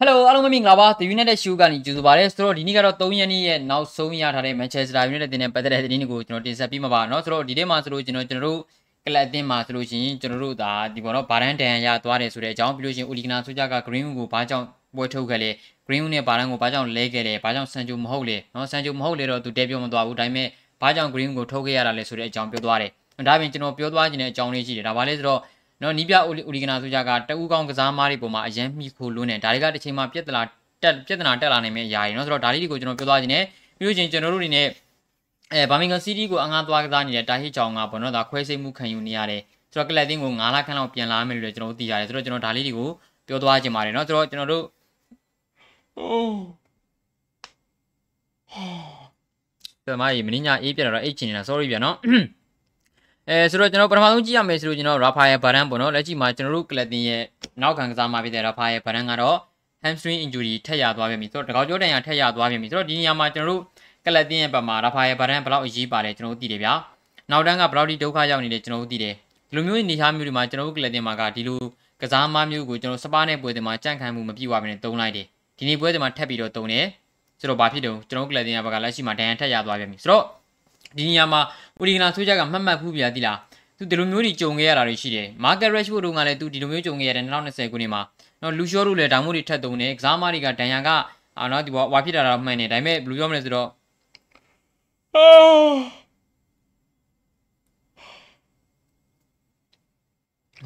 ဟယ်လိုအားလုံးပဲမင်္ဂလာပါ The United Show ကနေကြိုဆိုပါရစေဆိုတော့ဒီနေ့ကတော့3ရက်နေ့ရဲ့နောက်ဆုံးရထားတဲ့ Manchester United တင်တဲ့ပတ်သက်တဲ့သတင်းတွေကိုကျွန်တော်တင်ဆက်ပေးမှာပါเนาะဆိုတော့ဒီနေ့မှာဆိုလို့ကျွန်တော်ကျွန်တော်တို့ကလပ်အသင်းမှာဆိုလို့ရှိရင်ကျွန်တော်တို့ဒါဒီပေါ်တော့ဘာရန်တန်ရသွားတယ်ဆိုတဲ့အကြောင်းပြီးလို့ရှိရင် Uligana ဆိုကြက Greenwood ကိုဘာကြောင့်ပွဲထုတ်ခဲ့လဲ Greenwood နဲ့ဘာရန်ကိုဘာကြောင့်လဲခဲ့လဲဘာကြောင့် Sancho မဟုတ်လဲเนาะ Sancho မဟုတ်လေတော့သူတဲပြောမသွားဘူးဒါပေမဲ့ဘာကြောင့် Greenwood ကိုထုတ်ခဲ့ရတာလဲဆိုတဲ့အကြောင်းပြောသွားတယ်ဒါပြင်ကျွန်တော်ပြောသွားခြင်းတဲ့အကြောင်းလေးရှိတယ်ဒါပါလဲဆိုတော့ နော်နီးပြအိုလီဂနာဆိုကြကတအူးကောင်းကစားမားတွေပေါ်မှာအရင်မိခိုလွန်းတယ်ဒါတွေကတစ်ချိန်မှာပြက်တလာတက်ပြက်တနာတက်လာနိုင်မယ့်အရာတွေနော်ဆိုတော့ဒါလေးတွေကိုကျွန်တော်ပြောသွားခြင်းနဲ့ပြီးလို့ချင်းကျွန်တော်တို့အနေနဲ့အဲဘာမင်ဂမ်စီးတီးကိုအငှားသွားကစားနေတဲ့တာဟီချောင်ကပေါ့နော်ဒါခွဲစိတ်မှုခံယူနေရတယ်ဆိုတော့ကလပ်တင်းကို9လခန့်လောက်ပြန်လာမယ်လို့လည်းကျွန်တော်တို့သိရတယ်ဆိုတော့ကျွန်တော်ဒါလေးတွေကိုပြောသွားခြင်းပါတယ်နော်ဆိုတော့ကျွန်တော်တို့ဟောပြမကြီးမင်းညာအေးပြတော့အေးချင်နေတာ sorry ပြန်နော် အဲဆိုတော့ကျွန်တော်ပထမဆုံးကြည့်ရမယ်ဆိုလို့ကျွန်တော်ရာဖာယယ်ဘာရန်ပေါ့နော်လက်ရှိမှာကျွန်တော်တို့ကလပ်တင်ရဲ့နောက်ခံကစားမှာဖြစ်တဲ့ရာဖာယယ်ဘာရန်ကတော့ hamstring injury ထက်ရသွားပြန်ပြီဆိုတော့တကောက်ကျောတန်ရထက်ရသွားပြန်ပြီဆိုတော့ဒီနေရာမှာကျွန်တော်တို့ကလပ်တင်ရဲ့ဘက်မှာရာဖာယယ်ဘာရန်ဘယ်လောက်အရေးပါလဲကျွန်တော်တို့သိတယ်ဗျာနောက်တန်းကဘယ်လောက်ဒီဒုက္ခရောက်နေတယ်ကျွန်တော်တို့သိတယ်ဒီလိုမျိုးအနေအထားမျိုးတွေမှာကျွန်တော်တို့ကလပ်တင်မှာကဒီလိုကစားမမျိုးကိုကျွန်တော်စပါးနဲ့ပွဲတွေမှာကြန့်ခိုင်မှုမပြည့်ဝဘဲနဲ့တုံးလိုက်တယ်ဒီနေ့ပွဲတွေမှာထပ်ပြီးတော့တုံးတယ်ဆိုတော့ဘာဖြစ်တုံးကျွန်တော်တို့ကလပ်တင်ရဲ့ဘက်ကလက်ရှိမှာဒဏ်ရာထက်ရသွားပြန်ပြီဆိုတော့ ဒီနေရာမှာဦးဒီဂနာဆိုးကြကမှတ်မှတ်ဖူးပြသီလားသူဒီလိုမျိုးတွေကြုံခဲ့ရတာတွေရှိတယ်။ Market Rashford တို့ကလည်းသူဒီလိုမျိုးကြုံခဲ့ရတယ်2020ခုနှစ်မှာနော်လူရှော့တို့လည်းဒါမှမဟုတ်တွေထက်သုံးတယ်။ကစားမတွေကဒဏ်ရာကအာနော်ဒီဝါဖြစ်တာတော့မှန်တယ်။ဒါပေမဲ့ဘယ်လိုပြောမလဲဆိုတော့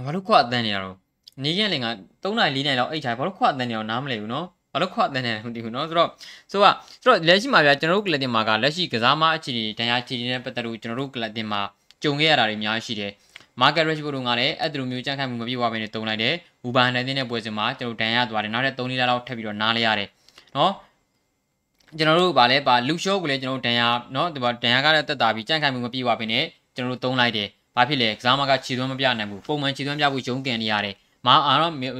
ဘာလို့ခွအတန်းနေရတော့နေရက်လင်က3နိုင်4နိုင်လောက်အိတ်ချာဘာလို့ခွအတန်းနေအောင်နားမလဲဘူးနော် ဘာလို့ခွအတန်းနေလဲမသိဘူးနော်ဆိုတော့ဆိုတော့ဆိုတော့လက်ရှိမှာဗျာကျွန်တော်တို့ကလပ်တင်မှာကလက်ရှိကစားမအခြေအနေဒဏ်ရာအခြေအနေနဲ့ပတ်သက်လို့ကျွန်တော်တို့ကလပ်တင်မှာကြုံခဲ့ရတာတွေအများကြီးရှိတယ်။ Market Rashford တို့ကလည်းအဲ့ဒီလိုမျိုးကြန့်ခိုင်မှုမပြည့်ဝဘဲနဲ့တုံလိုက်တယ်။ဘူဘာဟန်တဲ့တဲ့ပွဲစဉ်မှာကျွန်တော်ဒဏ်ရသွားတယ်။နောက်ထပ်3လလောက်ထပ်ပြီးတော့နားလိုက်ရတယ်။နော်ကျွန်တော်တို့ဗာလဲဗာလူရှော့ကိုလည်းကျွန်တော်ဒဏ်ရနော်ဒီဗာဒဏ်ရကလည်းတက်တာပြီးကြန့်ခိုင်မှုမပြည့်ဝဘဲနဲ့ကျွန်တော်တို့တုံးလိုက်တယ်။ဘာဖြစ်လဲကစားမကခြေသွမ်းမပြနိုင်ဘူး။ပုံမှန်ခြေသွမ်းပြဖို့ရုံးကန်နေရတယ်။ မအားတော့ပြီး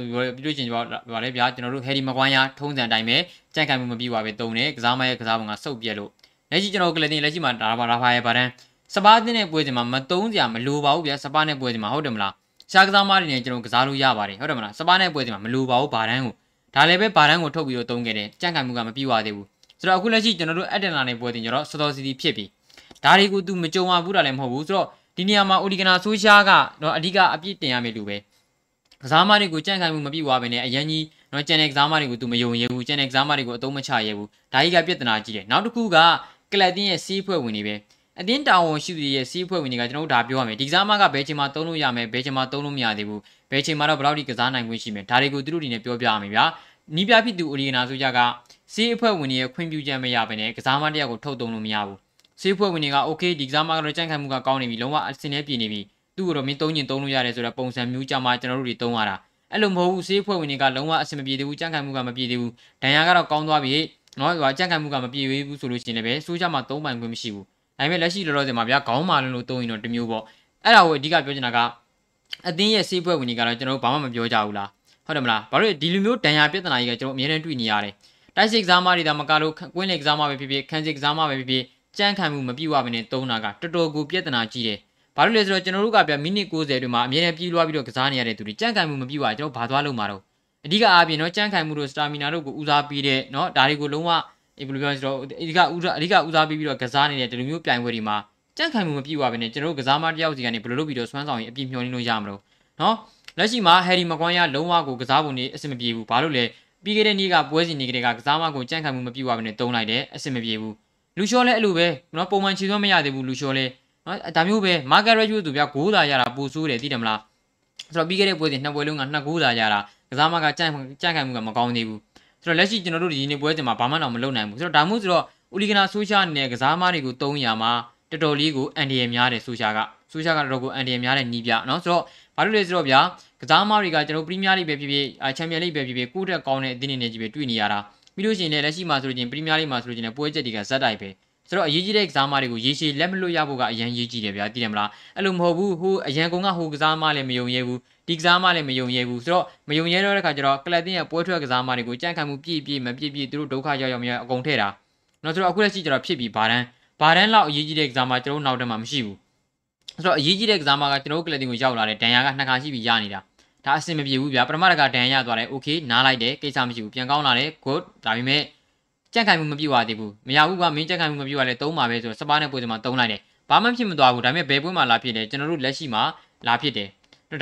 လို့ချင်းဗာလဲဗျာကျွန်တော်တို့ဟယ်ရီမကွိုင်းယာထုံးစံတိုင်းပဲကြန့်ခိုင်မှုမပြည့်ဝဘဲတုံးတယ်။ကစားမရဲ့ကစားပုံကစုပ်ပြက်လို့လက်ရှိကျွန်တော်ကလည်းတင်လက်ရှိမှာဒါပါရာဖာရဲ့ဗာတန်းစပါးတင်းတဲ့ပွဲစဉ်မှာမတုံးစရာမလိုပါဘူးဗျာစပါးနဲ့ပွဲစဉ်မှာဟုတ်တယ်မလားရှားကစားမားတွေနဲ့ကျွန်တော်ကစားလို့ရပါတယ်ဟုတ်တယ်မလားစပါးနဲ့ပွဲစဉ်မှာမလိုပါဘူးဘာတန်းကိုဒါလည်းပဲဘာတန်းကိုထုတ်ပြီးတော့တုံးခဲ့တယ်ကြန့်ခိုင်မှုကမပြီးွားသေးဘူးဆိုတော့အခုလက်ရှိကျွန်တော်တို့အက်တန်လာနဲ့ပွဲတင်ကျွန်တော်စောစောစီစီဖြစ်ပြီဒါတွေကို तू မကြုံရဘူးတာလည်းမဟုတ်ဘူးဆိုတော့ဒီနေရာမှာအိုလီဂနာဆိုရှားကတော့အဓိကအပြစ်တင်ရမယ်လို့ပဲ ကစားမတွေကိုကြန့်ခိုင်မှုမပြုတ်သွားဘဲနဲ့အရန်ကြီးနော်ကြံတဲ့ကစားမတွေကိုသူမယုံရဲဘူးကြံတဲ့ကစားမတွေကိုအတုံးမချရဲဘူးဒါကြီးကပြဿနာကြီးတယ်နောက်တစ်ခုကကလပ်တင်းရဲ့စီးဖွဲ့ဝင်တွေပဲအတင်းတောင်းဝန်ရှိသူတွေရဲ့စီးဖွဲ့ဝင်တွေကကျွန်တော်တို့ဒါပြောရမယ်ဒီကစားမကဘယ်ချိန်မှာတုံးလို့ရမယ်ဘယ်ချိန်မှာတုံးလို့မရသေးဘူးဘယ်ချိန်မှာတော့ဘယ်လောက်ထိကစားနိုင်ခွင့်ရှိမယ်ဒါတွေကိုသူတို့တွေနဲ့ပြောပြရမယ်ဗျာနီးပြဖြစ်သူအိုရီယနာဆိုကြကစီးအဖွဲ့ဝင်တွေရဲ့ခွင့်ပြုချက်မရဘဲနဲ့ကစားမတစ်ယောက်ကိုထုတ်တုံးလို့မရဘူးစီးအဖွဲ့ဝင်တွေက okay ဒီကစားမကတော့ကြန့်ခိုင်မှုကကောင်းနေပြီလုံးဝအစင်နဲ့ပြည်နေပြီ သူ့ကိုတော့မင်းသုံးညင်သုံးလို့ရတယ်ဆိုတော့ပုံစံမျိုးကြမှာကျွန်တော်တို့တွေသုံးရတာအဲ့လိုမဟုတ်ဘူးစီးအဖွဲ့ဝင်တွေကလုံးဝအစင်မပြေသေးဘူးကြန့်ခိုင်မှုကမပြေသေးဘူးဒဏ်ရာကတော့ကောင်းသွားပြီနော်ဟိုကြန့်ခိုင်မှုကမပြေသေးဘူးဆိုလို့ရှိရင်လည်းဆိုးကြမှာသုံးပိုင်ခွင့်မရှိဘူးဒါပေမဲ့လက်ရှိလောလောဆယ်မှာဗျာခေါင်းမာလုံးလို့သုံးရင်တော့တမျိုးပေါ့အဲ့ဒါကိုအဓိကပြောချင်တာကအသင်းရဲ့စေးပွဲဝင်ကြီးကတော့ကျွန်တော်တို့ဘာမှမပြောကြဘူးလားဟုတ်တယ်မလားဘာလို့ဒီလိုမျိုးဒဏ်ရာပြဿနာကြီးကကျွန်တော်အများနဲ့တွေ့နေရတယ်တိုက်စစ်ကစားမတွေဒါမကလို့ကွင်းလေကစားမပဲဖြစ်ဖြစ်ခန်းစစ်ကစားမပဲဖြစ်ဖြစ်ကြမ်းခံမှုမပြည့်ဝဘဲနဲ့သုံးတာကတော်တော်ကိုပြဿနာကြီးတယ် ဘာလို့လဲဆိုတော့ကျွန်တော်တို့ကဗျမိနစ်60တွေမှာအမြဲတမ်းပြေးလွှားပြီးတော့ကစားနေရတဲ့သူတွေကြမ်းခံမှုမပြည့်ဝကျွန်တော်ဘာသွားလို့မှာတော့အဓိကအားဖြင့်เนาะကြမ်းခံမှုတို့စတာမီနာတို့ကိုဦးစားပေးတဲ့เนาะဒါတွေကိုလုံးဝအေးဘယ်လိုပြောလဲဆိုတော့အဓိကဦးစားအဓိကဦးစားပေးပြီးတော့ကစားနေတဲ့ဒီလိုမျိုးပြိုင်ပွဲတွေမှာကြန့်ခိုင်မှုမပြည့်ဝဘဲနဲ့ကျွန်တော်တို့ကစားမတယောက်စီကနေဘယ်လိုလုပ်ပြီးတော့စွမ်းဆောင်ရင်အပြည့်မျှော်လင့်လို့ရမလို့နော်လက်ရှိမှာဟယ်ရီမကွန်ရလုံးဝကိုကစားပုံနေအဆင်မပြေဘူးဘာလို့လဲပြီးခဲ့တဲ့နေ့ကပွဲစဉ်နေ့ကတည်းကကစားမကိုကြန့်ခိုင်မှုမပြည့်ဝဘဲနဲ့တုံးလိုက်တယ်အဆင်မပြေဘူးလူရှော်လည်းအဲ့လိုပဲနော်ပုံမှန်ခြေသွမ်းမရသေးဘူးလူရှော်လည်း နော်ဒါမျိုးပဲ market ratio သူပြ9သာရတာပိုဆိုးတယ်သိတယ်မလားဆိုတော့ပြီးခဲ့တဲ့ပွဲစဉ်နှစ်ပွဲလုံးက2 9သာရတာကစားမကကြိုက်ကြိုက်ခံမှုကမကောင်းသေးဘူးဆိုတော့လက်ရှိကျွန်တော်တို့ဒီနေ့ပွဲစဉ်မှာဘာမှတော့မလုပ်နိုင်ဘူးဆိုတော့ဒါမှမဟုတ်ဆိုတော့ဦးလီကနာဆိုရှာနဲ့ကစားမတွေကိုတုံးရမှာတော်တော်လေးကိုအန်ဒီရများတယ်ဆိုရှာကဆိုရှာကတော့ကိုအန်ဒီရများတဲ့နီးပြနော်ဆိုတော့ဘာလို့လဲဆိုတော့ဗျာကစားမတွေကကျွန်တော်ပရီးမီးယားလိပဲဖြစ်ဖြစ်ချန်ပီယံလိပဲဖြစ်ဖြစ်ကိုယ့်တက်ကောင်းတဲ့အသင်းတွေနဲ့ကြီးပဲတွေ့နေရတာပြီးလို့ရှိရင်လည်းလက်ရှိမှာဆိုလို့ချင်းပရီးမီးယားလိမှာဆိုလို့ချင်းလည်းပွဲချက်တွေကဇက်တိုက်ပဲ ဆိုတော့အရေးကြီးတဲ့ကစားမတွေကိုရေရှည်လက်မလွတ်ရဖို့ကအရန်ရေးကြည့်တယ်ဗျာသိတယ်မလားအဲ့လိုမဟုတ်ဘူးဟိုအရန်ကုန်းကဟိုကစားမလည်းမယုံရဲဘူးဒီကစားမလည်းမယုံရဲဘူးဆိုတော့မယုံရဲတော့တဲ့ခါကျတော့ကလပ်တင်းရဲ့ပွဲထွက်ကစားမတွေကိုကြန့်ခိုင်မှုပြည့်ပြည့်မပြည့်ပြည့်သူတို့ဒုက္ခရောက်ရောက်မြအကုန်ထည့်တာနော်ဆိုတော့အခုလက်ရှိကျတော့ဖြစ်ပြီးဘာတန်းဘာတန်းလောက်အရေးကြီးတဲ့ကစားမကျွန်တော်နောက်တန်းမှာမရှိဘူးဆိုတော့အရေးကြီးတဲ့ကစားမကကျွန်တော်တို့ကလပ်တင်းကိုရောက်လာတဲ့ဒန်ယာကနှစ်ခါရှိပြီးရနေတာ ဒါအဆင်မပြေဘူးဗျာပထမတကဒဏ်ရသွားတယ်โอเคနားလိုက်တယ်ကိစ္စမရှိဘူးပြန်ကောင်းလာတယ် good ဒါပေမဲ့ ကြက်ခိုင်မှုမပြည့်ဝသေးဘူးမရဘူးကမင်းကြက်ခိုင်မှုမပြည့်ဝလဲသုံးပါပဲဆိုတော့စပါးနဲ့ပွဲစမှာသုံးလိုက်တယ်ဘာမှဖြစ်မသွားဘူးဒါပေမဲ့ဘယ်ပွဲမှာလာဖြစ်တယ်ကျွန်တော်တို့လက်ရှိမှာလာဖြစ်တယ်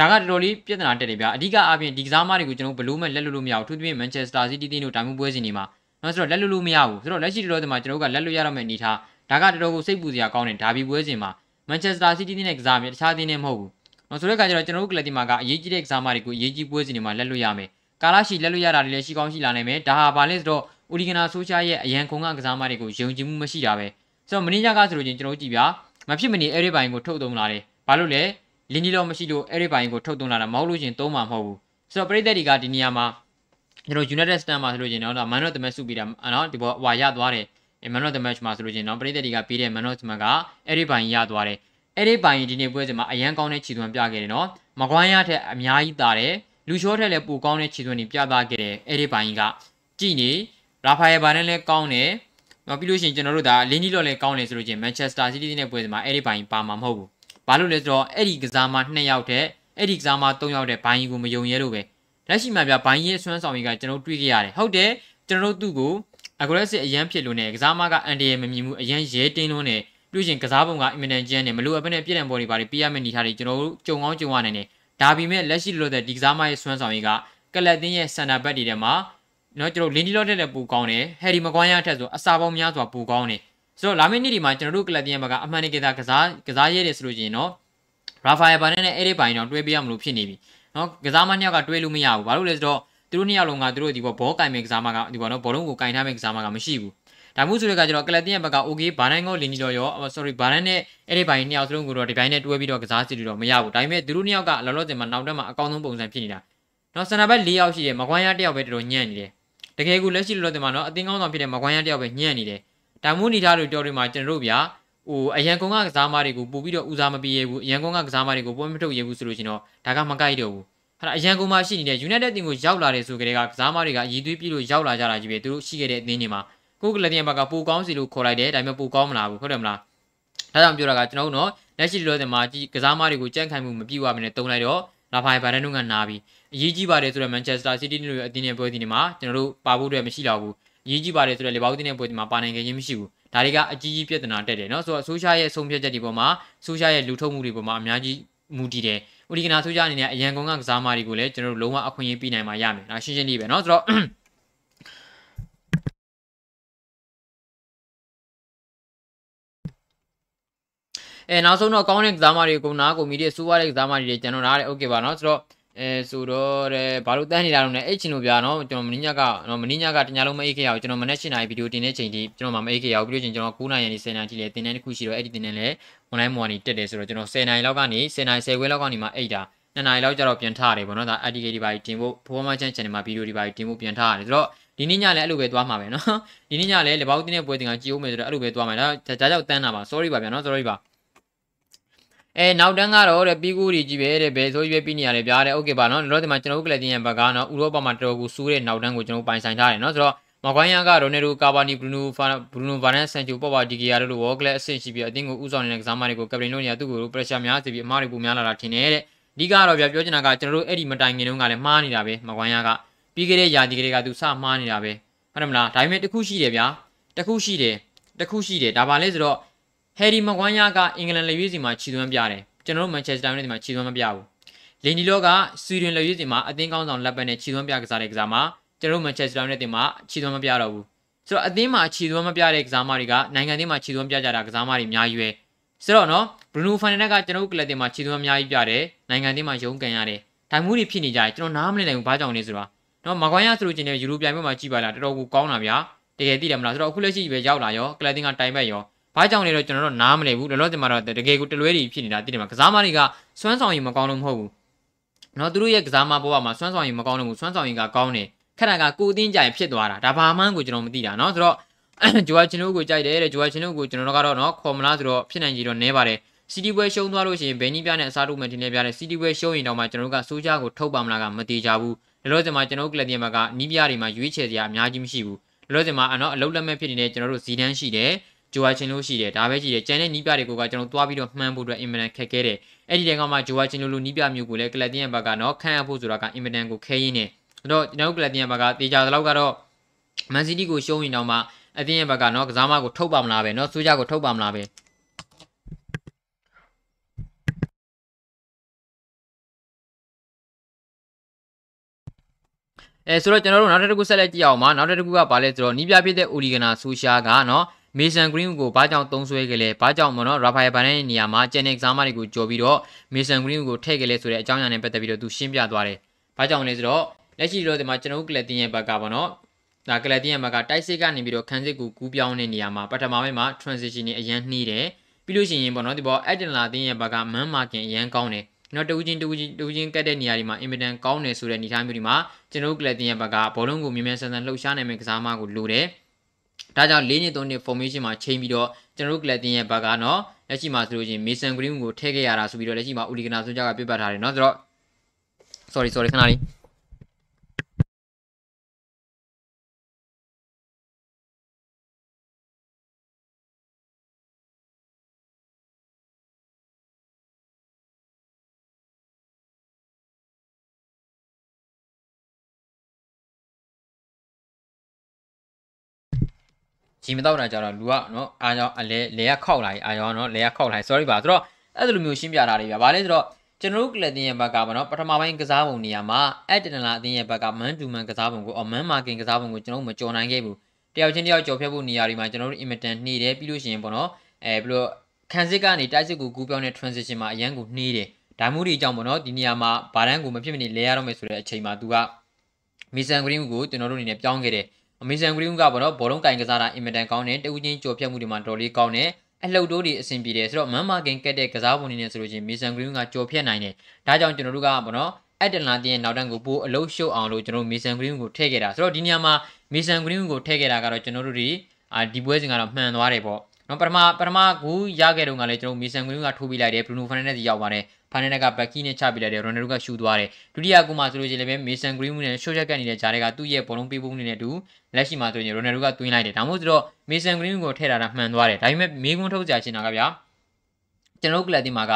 ဒါကတော်တော်လေးပြဿနာတက်တယ်ဗျာအဓိကအပြင်ဒီကစားမတွေကိုကျွန်တော်ဘလို့မဲ့လက်လွတ်လို့မရဘူးသူသဖြင့် Manchester City တင်းတို့တိုင်မှုပွဲစဉ်တွေမှာနော်ဆိုတော့လက်လွတ်လို့မရဘူးဆိုတော့လက်ရှိတော်တော်မှာကျွန်တော်တို့ကလက်လွတ်ရတော့မယ့်အနေထားဒါကတော်တော်ကိုစိတ်ပူစရာကောင်းတယ်ဒါဘီပွဲစဉ်မှာ Manchester City တင်းနဲ့ကစားမြဲတခြားတင်းနဲ့မဟုတ်ဘူးနော်ဆိုတဲ့အခါကျတော့ကျွန်တော်တို့ကလပ်တီမာကအရေးကြီးတဲ့ကစားမတွေကိုအရေးကြီးပွဲစဉ်တွေမှာလက်လွတ်ရမယ် ကာလာရှိလက်လွတ်ရတာတွေလည်းရှိကောင်းရှိလာနိုင်မယ်ဒါဟာဘာလဲဆိုတော့ဦးဒီဂနာဆိုရှာရဲ့အရန်ခုံကကစားမတွေကိုယုံကြည်မှုမရှိတာပဲဆိုတော့မင်းညကဆိုလို့ချင်းကျွန်တော်တို့ကြည့်ပြမဖြစ်မနေအဲ့ဒီဘိုင်ကိုထုတ်သုံးလာတယ်ဘာလို့လဲလင်းနီလောမရှိလို့အဲ့ဒီဘိုင်ကိုထုတ်သွင်းလာတာမဟုတ်လို့ရှင်သုံးမှာမဟုတ်ဘူးဆိုတော့ပရိသတ်တွေကဒီနေရာမှာကျွန်တော် United Stand မှာဆိုလို့ရှင်တော့ Man of the Match စုပြီးတာနော်ဒီပေါ်ဟွာရသွားတယ် Man of the Match မှာဆိုလို့ရှင်တော့ပရိသတ်တွေကပြီးတဲ့ Man of the Match ကအဲ့ဒီဘိုင်ရသွားတယ်အဲ့ဒီဘိုင်ဒီနေ့ပွဲစဉ်မှာအရန်ကောင်းတဲ့ခြေသွမ်းပြခဲ့တယ်နော်မကွမ်းရထက်အများကြီးတာတယ် လူချောထက်လည်းပိုကောင်းတဲ့ခြေသွမ်းတွေပြသခဲ့တယ်အဲ့ဒီဘိုင်ကကြည်နေရာဖာယယ်ဘာနဲ့လည်းကောင်းတယ်နောက်ပြီးလို့ရှိရင်ကျွန်တော်တို့ဒါလင်းနီလော့လည်းကောင်းတယ်ဆိုလို့ချင်း Manchester City နဲ့ပွဲစဉ်မှာအဲ့ဒီဘိုင်ပါမှာမဟုတ်ဘူးဘာလို့လဲဆိုတော့အဲ့ဒီကစားမ2ယောက်တဲ့အဲ့ဒီကစားမ3ယောက်တဲ့ဘိုင်းကြီးကိုမယုံရဲလို့ပဲလက်ရှိမှာပြဘိုင်းကြီးရဲ့ဆွမ်းဆောင်ကြီးကကျွန်တော်တွေ့ခဲ့ရတယ်ဟုတ်တယ်ကျွန်တော်တို့သူ့ကို aggressive အရန်ဖြစ်လို့ねကစားမကအန်ဒီရဲ့မမြင်ဘူးအရန်ရဲတင်းလုံးနဲ့ပြီးရင်ကစားပုံကအင်မတန်ကျန်းနဲ့မလိုအပ်ဘဲနဲ့ပြည်တယ်ပေါ်တွေပါပြရမယ့်နေထားတွေကျွန်တော်တို့ကြုံကောင်းကြုံရနိုင်တယ် ဒါပေမဲ့လက်ရှိလို့တဲ့ဒီကစားမရဲ့ဆွမ်းဆောင်ကြီးကကလပ်တင်းရဲ့စန်တာဘက်တွေထဲမှာနော်ကျွန်တော်လင်းဒီလော့တဲ့လည်းပူကောင်းတယ်ဟယ်ရီမကွမ်းရထက်ဆိုအစာပေါင်းများစွာပူကောင်းတယ်ဆိုတော့လာမယ့်နေ့ဒီမှာကျွန်တော်တို့ကလပ်တင်းရဲ့ဘက်ကအမှန်တကယ်ကစားကစားရဲတယ်ဆိုလို့ရှိရင်နော်ရာဖာယယ်ဘာနဲ့အဲ့ဒီပိုင်းတော့တွဲပေးရမလို့ဖြစ်နေပြီနော်ကစားမနှစ်ယောက်ကတွဲလို့မရဘူးဘာလို့လဲဆိုတော့သူတို့နှစ်ယောက်လုံးကသူတို့ဒီဘောဘောကင်မဲ့ကစားမကဒီဘောနော်ဘောလုံးကိုကင်ထားမဲ့ကစားမကမရှိဘူး ဒါမှမဟုတ်ဆိုတဲ့ကကျတော့ကလပ်တင်ရဲ့ဘက်က okay ဘာနိုင်ကိုလင်းနီတော့ရော sorry ဘာနိုင်နဲ့အဲ့ဒီပိုင်းနှစ်ယောက်စလုံးကိုတော့ဒီပိုင်းနဲ့တွဲပြီးတော့ကစားစီလို့တော့မရဘူးဒါပေမဲ့သူတို့နှစ်ယောက်ကလောလောဆယ်မှာနောက်တက်မှာအကောင်းဆုံးပုံစံဖြစ်နေတာနော်စနဘက်၄ယောက်ရှိတယ်မကွမ်းရတစ်ယောက်ပဲတော်တော်ညံ့နေတယ်တကယ်ကိုလက်ရှိလောလောဆယ်မှာနော်အတင်းကောင်းဆောင်ဖြစ်တဲ့မကွမ်းရတစ်ယောက်ပဲညံ့နေတယ်ဒါမှမဟုတ်နေထားလို့တော်တွေမှာကျွန်တော်တို့ဗျာဟိုအရန်ကုန်းကကစားမတွေကိုပို့ပြီးတော့ဦးစားမပေးရဘူးအရန်ကုန်းကကစားမတွေကိုပွဲမထုတ်ရဘူးဆိုလို့ရှင်တော့ဒါကမကိုက်တော့ဘူးဟာအရန်ကုန်းမှာရှိနေတဲ့ United တင်ကိုရောက်လာတယ်ဆိုကြတဲ့ကကစားမတွေကအည်သွေးပြည့်လို့ရောက်လာကြတာကြီးပဲသူတို့ရှိခဲ့တဲ့အသင်းတွေမှာ ကိုကလတင်ဘက်ကပိုကောင်းစီလို့ခေါ်လိုက်တယ်ဒါပေမဲ့ပိုကောင်းမလားဘူးဟုတ်တယ်မလားဒါကြောင့်ပြောတာကကျွန်တော်တို့တော့လက်ရှိဒီလိုတင်မှာကြီးကစားမတွေကိုကြန့်ခိုင်မှုမပြည့်ဝမနဲ့တုံးလိုက်တော့လာဖိုင်ဘန်ဒန်တို့ကနာပြီးအရေးကြီးပါတယ်ဆိုတော့မန်ချက်စတာစီးတီးတို့ရဲ့အသင်းရဲ့ပွဲစဉ်တွေမှာကျွန်တော်တို့ပါဖို့အတွက်မရှိတော့ဘူးအရေးကြီးပါတယ်ဆိုတော့လေဘောက်အသင်းရဲ့ပွဲစဉ်မှာပါနိုင်ခဲ့ခြင်းမရှိဘူးဒါတွေကအကြီးကြီးပြဿနာတက်တယ်နော်ဆိုတော့ဆိုရှာရဲ့ဆုံးဖြတ်ချက်တွေပေါ်မှာဆိုရှာရဲ့လူထုတ်မှုတွေပေါ်မှာအများကြီးမူတည်တယ်ဥဒိကနာဆိုရှာအနေနဲ့အရန်ကုန်ကကစားမတွေကိုလည်းကျွန်တော်တို့လုံးဝအခွင့်အရေးပေးနိုင်မှာရမယ်ဒါရှင်းရှင်းလေးပဲနော်ဆိုတော့ အဲနောက်ဆုံးတော့ကောင်းတဲ့ကစားမတွေကိုနားကိုမီဒီစိုးရတဲ့ကစားမတွေကျွန်တော်နားတယ်โอเคပါเนาะဆိုတော့အဲဆိုတော့တဲ့ဘာလို့တန်းနေတာလုံးလဲအဲ့ချင်လို့ပြာနော်ကျွန်တော်မင်းညကနော်မင်းညကတညာလုံးမအိတ်ခဲ့ရအောင်ကျွန်တော်မနေ့၈နာရီဗီဒီယိုတင်တဲ့ချိန်ထိကျွန်တော်မအိတ်ခဲ့ရအောင်ပြီးလို့ချင်းကျွန်တော်9နာရီနေ10နာရီထိလေတင်တဲ့တစ်ခုရှိတော့အဲ့ဒီတင်တဲ့လေ online မော်နီတက်တယ်ဆိုတော့ကျွန်တော်10နာရီလောက်ကနေ10နာရီ10ခွဲလောက်ကနေမှအိတ်တာ2နာရီလောက်ကျတော့ပြန်ထားရတယ်ပေါ့နော်ဒါ RTK ဒီပါတင်ဖို့ performance channel မှာဗီဒီယိုဒီပါတင်ဖို့ပြန်ထားရတယ်ဆိုတော့ဒီနေ့ညလည်းအဲ့လိုပဲသွားမှာပဲနော်ဒီနေ့ညလည်းလေဘောက်တင်းတဲ့ပွဲတင်ကကြည့်ဦးမယ်ဆိုတော့အဲ့လိုပဲသွားမှာဒါဒါကြောင့်တန်းတာပါ sorry ပါဗျာနော် sorry ပါ အဲနောက်တန်းကတော့တဲ့ပြီးကူတွေကြီးပဲတဲ့ဘယ်ဆိုရွေးပြီးနေရတယ်ဗျာတဲ့โอเคပါနော်လောလောဆယ်မှာကျွန်တော်တို့ကလပ်တင်ရဲ့ဘက်ကနော်ဥရောပမှာတော်တော်ကိုစူးတဲ့နောက်တန်းကိုကျွန်တော်ပိုင်ဆိုင်ထားတယ်နော်ဆိုတော့မကွိုင်းယာကရိုနယ်ဒိုကာဘာနီဘရူနိုဖာဘရူနိုဗာနန်ဆန်ချူပေါ်ပါဒီကီယာတို့လိုဝေါကလပ်အဆင့်ရှိပြီးအတင်းကိုဥဆောင်နေတဲ့ကစားမတွေကိုကပတိန်တို့နေရာသူ့ကိုပရက်ရှာများစီပြီးအမားတွေပူများလာတာထင်တယ်တဲ့အဓိကတော့ဗျာပြောချင်တာကကျွန်တော်တို့အဲ့ဒီမတိုင်ခင်တုန်းကလည်းမှားနေတာပဲမကွိုင်းယာကပြီးခဲ့တဲ့ယာဒီကလေးကသူစမှားနေတာပဲဟုတ်တယ်မလားဒါပေမဲ့တခုရှိတယ်ဗျာတခုရှိတယ်တခုရှိတယ်ဒါပါလဲဆိုတော့ ဟယ်ရီမကွိုင်းယာကအင်္ဂလန်လေရွေးစီမှာခြေသွမ်းပြတယ်ကျွန်တော်တို့မန်ချက်စတာယူနိုက်တက်မှာခြေသွမ်းမပြဘူးလင်ဒီလောကဆွီဒင်လက်ရွေးစင်မှာအသင်းကောင်းဆောင်လက်ပတ်နဲ့ခြေသွမ်းပြကစားတဲ့ကစားမှာကျွန်တော်တို့မန်ချက်စတာယူနိုက်တက်မှာခြေသွမ်းမပြတော့ဘူးဆိုတော့အသင်းမှာခြေသွမ်းမပြတဲ့ကစားမတွေကနိုင်ငံသေးမှာခြေသွမ်းပြကြတာကစားမတွေအများကြီးပဲဆိုတော့နော်ဘရူနိုဖန်နက်ကကျွန်တော်တို့ကလပ်တင်မှာခြေသွမ်းအများကြီးပြတယ်နိုင်ငံသေးမှာရုံးကန်ရတယ်တိုင်မှုတွေဖြစ်နေကြတယ်ကျွန်တော်နားမလည်နိုင်ဘူးဘာကြောင့်လဲဆိုတော့နော်မကွိုင်းရဆိုလို့ချင်းတဲ့ယူရိုပြိုင်ပွဲမှာကြည့်ပါလားတော်တော်ကိုကောင်းတာဗျာတကယ်သိတယ်မလားဆိုတော့အခုလက်ရှိပဲရောက်လာရောကလပ်တင်ကတိုင်ဘက်ရော ဘာကြောင့်လဲတော့ကျွန်တော်တို့နားမလည်ဘူးလောလောဆယ်မှာတော့တကယ်ကိုတလွဲတွေဖြစ်နေတာသိတယ်မှာကစားမတွေကစွမ်းဆောင်ရည်မကောင်းလို့မဟုတ်ဘူးနော်သူတို့ရဲ့ကစားမဘဝမှာစွမ်းဆောင်ရည်မကောင်းလို့ဘူးစွမ်းဆောင်ရည်ကကောင်းတယ်ခက်တာကကိုအတင်းကြိုင်ဖြစ်သွားတာဒါဘာမှန်းကိုကျွန်တော်မသိတာနော်ဆိုတော့ဂျိုဝါချင်တို့ကိုကြိုက်တယ်တဲ့ဂျိုဝါချင်တို့ကိုကျွန်တော်တို့ကတော့နော်ခေါ်မလားဆိုတော့ဖြစ်နိုင်ကြီးတော့နဲပါတယ်စီတီပွဲရှုံးသွားလို့ရှိရင်ဘယ်နည်းပြနဲ့အစားထိုးမယ်ထင်နေပြတဲ့စီတီပွဲရှုံးရင်တော့မှကျွန်တော်တို့ကစိုးချကိုထုတ်ပါမလားကမတေချဘူးလောလောဆယ်မှာကျွန်တော်တို့ကလပ်တင်မှာကနီးပြတွေမှာရွေးချယ်စရာအများကြီးမရှိဘူးလောလောဆယ်မှာအနော်အလုံးလက်မဲ့ဖြစ်နေတဲ့ကျွန်တော်တို့ဇီဒန်းရှိတယ် ဂျိုဝါချင်းလို့ရှိတယ်ဒါပဲရှိတယ်ကျန်တဲ့နီးပြတွေကိုကကျွန်တော်သွားပြီးတော့မှန်းဖို့အတွက်အင်မတန်ခက်ခဲတယ်အဲ့ဒီတည်းကမှဂျိုဝါချင်းလို့လို့နီးပြမျိုးကိုလည်းကလပ်တင်ရဲ့ဘက်ကနော်ခန့်ရဖို့ဆိုတာကအင်မတန်ကိုခဲရင်းနေအဲ့တော့ကျွန်တော်ကလပ်တင်ရဲ့ဘက်ကတေချာသလောက်ကတော့မန်စီးတီးကိုရှုံးရင်တော့မှအတင်းရဲ့ဘက်ကနော်ကစားမကိုထုတ်ပါမလားပဲနော်စူးကြကိုထုတ်ပါမလားပဲအဲဆိုတော့ကျွန်တော်တို့နောက်တစ်ခုဆက်လက်ကြည့်အောင်ပါနောက်တစ်ခုကဘာလဲဆိုတော့နီးပြဖြစ်တဲ့ Origana Social ကနော် မေဆန်ဂရင်းကိုဘာကြောင့်သုံးဆွဲကြလဲဘာကြောင့်မနော်ရာဖာယယ်ဘန်ရဲ့နေရာမှာကျန်တဲ့ကစားမတွေကိုကြော်ပြီးတော့မေဆန်ဂရင်းကိုထည့်ကြလဲဆိုတဲ့အကြောင်းအရာနဲ့ပတ်သက်ပြီးတော့သူရှင်းပြသွားတယ်ဘာကြောင့်လဲဆိုတော့လက်ရှိတော့ဒီမှာကျွန်တော်တို့ကလပ်တင်ရဲ့ဘက်ကပေါ့နော်ဒါကလပ်တင်ရဲ့ဘက်ကတိုက်စစ်ကနေပြီးတော့ခန်းစစ်ကိုကူးပြောင်းတဲ့နေရာမှာပထမပိုင်းမှာ transition တွေအရန်နှီးတယ်ပြီးလို့ရှိရင်ပေါ့နော်ဒီပေါ် Adela တင်ရဲ့ဘက်ကမန်းမာကင်အရန်ကောင်းတယ်နော်တူချင်းတူချင်းတူချင်းကတ်တဲ့နေရာဒီမှာအင်မတန်ကောင်းတယ်ဆိုတဲ့အနေအထားမျိုးဒီမှာကျွန်တော်တို့ကလပ်တင်ရဲ့ဘက်ကဘောလုံးကိုမြင်မြန်ဆန်ဆန်လှုပ်ရှားနိုင်မယ့်ကစားမကိုလိုတယ်။ ဒါကြောင့်၄နှစ်၃နှစ် formation မှာချိန်ပြီးတော့ကျွန်တော်တို့ကလပ်တင်ရဲ့ဘက်ကနော်လက်ရှိမှာဆိုလို့ချင်း Mason Green ကိုထည့်ခဲ့ရတာဆိုပြီးတော့လက်ရှိမှာ Uligana ဆိုကြကပြတ်ပတ်ထားတယ်နော်ဆိုတော့ sorry sorry ခဏလေး ဂျီမတော့တာကြတော့လူကနော်အားကြောင့်အလဲလဲရခောက်လာပြီအားကြောင့်နော်လဲရခောက်လာ sorry ပါဆိုတော့အဲ့လိုမျိုးရှင်းပြတာတွေဗျာဗာလဲဆိုတော့ကျွန်တော်တို့ကလတင်ရဲ့ဘက်ကပေါ့နော်ပထမပိုင်းကစားပုံနေရာမှာအက်တနလာအတင်းရဲ့ဘက်ကမန်တူမန်ကစားပုံကိုအော်မန်မာကင်ကစားပုံကိုကျွန်တော်တို့မကြော်နိုင်ခဲ့ဘူးတယောက်ချင်းတယောက်ကြော်ဖြတ်ဖို့နေရာတွေမှာကျွန်တော်တို့အင်မတန်နှီးတယ်ပြီးလို့ရှိရင်ပေါ့နော်အဲဘယ်လိုခန်းစစ်ကနေတိုက်စစ်ကိုကူးပြောင်းတဲ့ transition မှာအရန်ကိုနှီးတယ်ဒါမှမဟုတ်ဒီအကြောင်းပေါ့နော်ဒီနေရာမှာဘာတန်းကိုမဖြစ်မနေလဲရတော့မယ်ဆိုတဲ့အချိန်မှာသူကမီဆန်ဂရင်းကိုကျွန်တော်တို့အနေနဲ့ပြောင်းခဲ့တယ် အမေဇန်ဂရီးကပေါ့နော်ဘောလုံးကင်ကစားတာအင်မတန်ကောင်းတယ်တဦးချင်းကြော်ဖြတ်မှုတွေမှာတော်လေးကောင်းတယ်အလှုပ်တိုးတွေအဆင်ပြေတယ်ဆိုတော့မမ်မာကင်ကက်တဲ့ကစားပုံတွေနဲ့ဆိုလို့ချင်းမီဆန်ဂရီးကကြော်ဖြတ်နိုင်တယ်ဒါကြောင့်ကျွန်တော်တို့ကပေါ့နော်အက်တလာတင်းရဲ့နောက်တန်းကိုပိုးအလုံးရှုပ်အောင်လို့ကျွန်တော်မီဆန်ဂရီးကိုထည့်ခဲ့တာဆိုတော့ဒီနေရာမှာမီဆန်ဂရီးကိုထည့်ခဲ့တာကတော့ကျွန်တော်တို့ဒီအာဒီပွဲစဉ်ကတော့မှန်သွားတယ်ပေါ့နော်ပထမပထမကူရခဲ့တော့ကလည်းကျွန်တော်မီဆန်ဂရီးကထိုးပြလိုက်တယ်ဘရူနိုဖန်နက်စ်ရောက်ပါတယ် ဖာနက်ကဘက်ကီနဲ့ချပြလိုက်တယ်ရိုနယ်ဒိုကရှူသွားတယ်ဒုတိယကူမှာဆိုလို့ရှိရင်လည်းမေဆန်ဂရီးမူနဲ့ရှိုးချက်ကနေတဲ့ဂျားတွေကသူ့ရဲ့ဘောလုံးပေးဖို့နေနဲ့တူလက်ရှိမှာဆိုရင်ရိုနယ်ဒိုကတွင်းလိုက်တယ်ဒါမှမဟုတ်ဆိုတော့မေဆန်ဂရီးကိုထည့်တာတာမှန်သွားတယ်ဒါပေမဲ့မေကွန်းထုတ်ကြချင်တာကဗျာကျွန်တော်တို့ကလပ်တင်မှာက